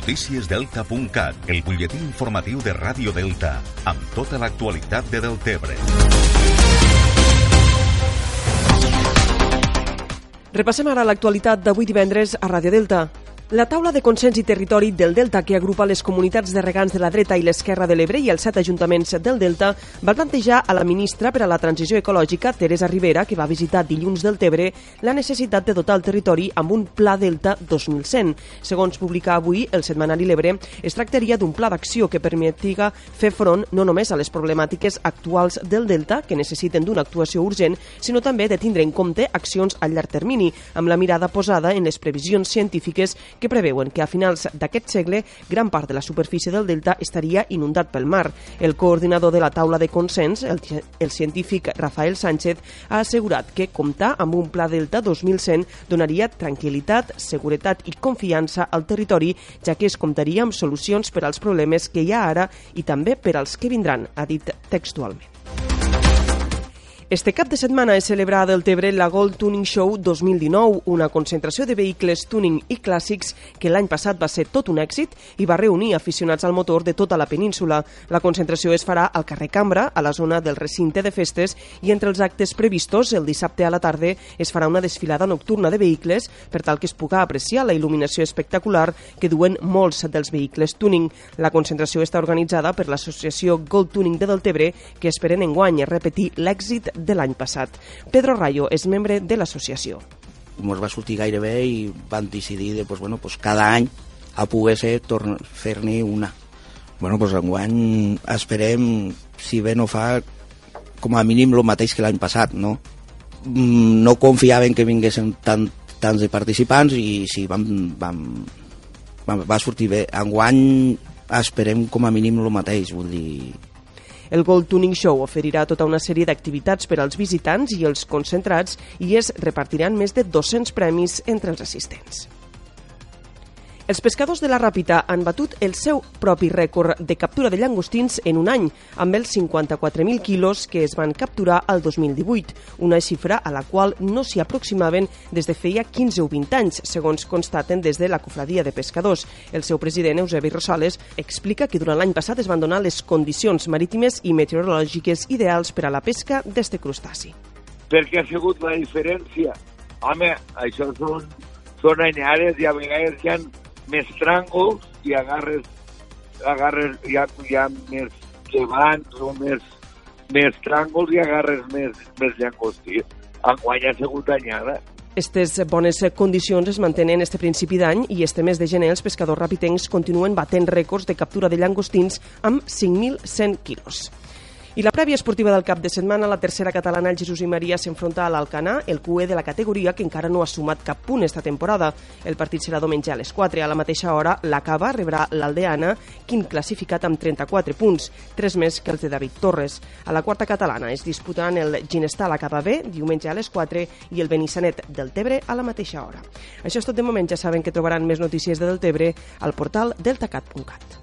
Noticiesdelta.cat, el butlletí informatiu de Ràdio Delta, amb tota l'actualitat de Deltebre. Repassem ara l'actualitat d'avui divendres a Ràdio Delta. La taula de consens i territori del Delta, que agrupa les comunitats de regants de la dreta i l'esquerra de l'Ebre i els set ajuntaments del Delta, va plantejar a la ministra per a la transició ecològica, Teresa Rivera, que va visitar dilluns del Tebre, la necessitat de dotar el territori amb un Pla Delta 2100. Segons publica avui el setmanari L'Ebre, es tractaria d'un pla d'acció que permetiga fer front no només a les problemàtiques actuals del Delta, que necessiten d'una actuació urgent, sinó també de tindre en compte accions a llarg termini, amb la mirada posada en les previsions científiques que preveuen que a finals d'aquest segle gran part de la superfície del delta estaria inundat pel mar. El coordinador de la taula de consens, el, el científic Rafael Sánchez, ha assegurat que comptar amb un pla delta 2100 donaria tranquil·litat, seguretat i confiança al territori, ja que es comptaria amb solucions per als problemes que hi ha ara i també per als que vindran, ha dit textualment. Este cap de setmana es celebra a Deltebre la Gold Tuning Show 2019, una concentració de vehicles tuning i clàssics que l'any passat va ser tot un èxit i va reunir aficionats al motor de tota la península. La concentració es farà al carrer Cambra, a la zona del recinte de festes, i entre els actes previstos, el dissabte a la tarda es farà una desfilada nocturna de vehicles per tal que es puga apreciar la il·luminació espectacular que duen molts dels vehicles tuning. La concentració està organitzada per l'associació Gold Tuning de Deltebre, que esperen enguany repetir l'èxit de l'any passat. Pedro Rayo és membre de l'associació. Ens va sortir gaire bé i van decidir de, pues, bueno, pues, cada any a poder ser fer-ne una. Bueno, pues, enguany esperem, si bé no fa, com a mínim el mateix que l'any passat, no? Mm, No confiaven que vinguessin tant, tants de participants i sí, vam, vam, vam, va sortir bé. Enguany esperem com a mínim el mateix, vull dir, El Gold Tuning Show oferirà tota una sèrie d'activitats per als visitants i els concentrats i es repartiran més de 200 premis entre els assistents. Els pescadors de la Ràpita han batut el seu propi rècord de captura de llangostins en un any, amb els 54.000 quilos que es van capturar al 2018, una xifra a la qual no s'hi aproximaven des de feia 15 o 20 anys, segons constaten des de la cofradia de pescadors. El seu president, Eusebi Rosales, explica que durant l'any passat es van donar les condicions marítimes i meteorològiques ideals per a la pesca d'este crustaci. perquè ha sigut la diferència. Home, això són, són anyades i a vegades hi ha més i agarres, agarres hi ha més llevants o més, més tràngols i agarres més, més llangostí. Enguany ha sigut anyada. Estes bones condicions es mantenen este principi d'any i este mes de gener els pescadors rapitencs continuen batent rècords de captura de llangostins amb 5.100 quilos. I la prèvia esportiva del cap de setmana, la tercera catalana, el Jesús i Maria, s'enfronta a l'Alcanar, el QE de la categoria, que encara no ha sumat cap punt esta temporada. El partit serà diumenge a les 4. A la mateixa hora, la Cava rebrà l'Aldeana, quin classificat amb 34 punts, 3 més que els de David Torres. A la quarta catalana es disputaran el Ginestar a la Cava B, diumenge a les 4, i el Benissanet del Tebre a la mateixa hora. Això és tot de moment. Ja saben que trobaran més notícies de Deltebre al portal deltacat.cat.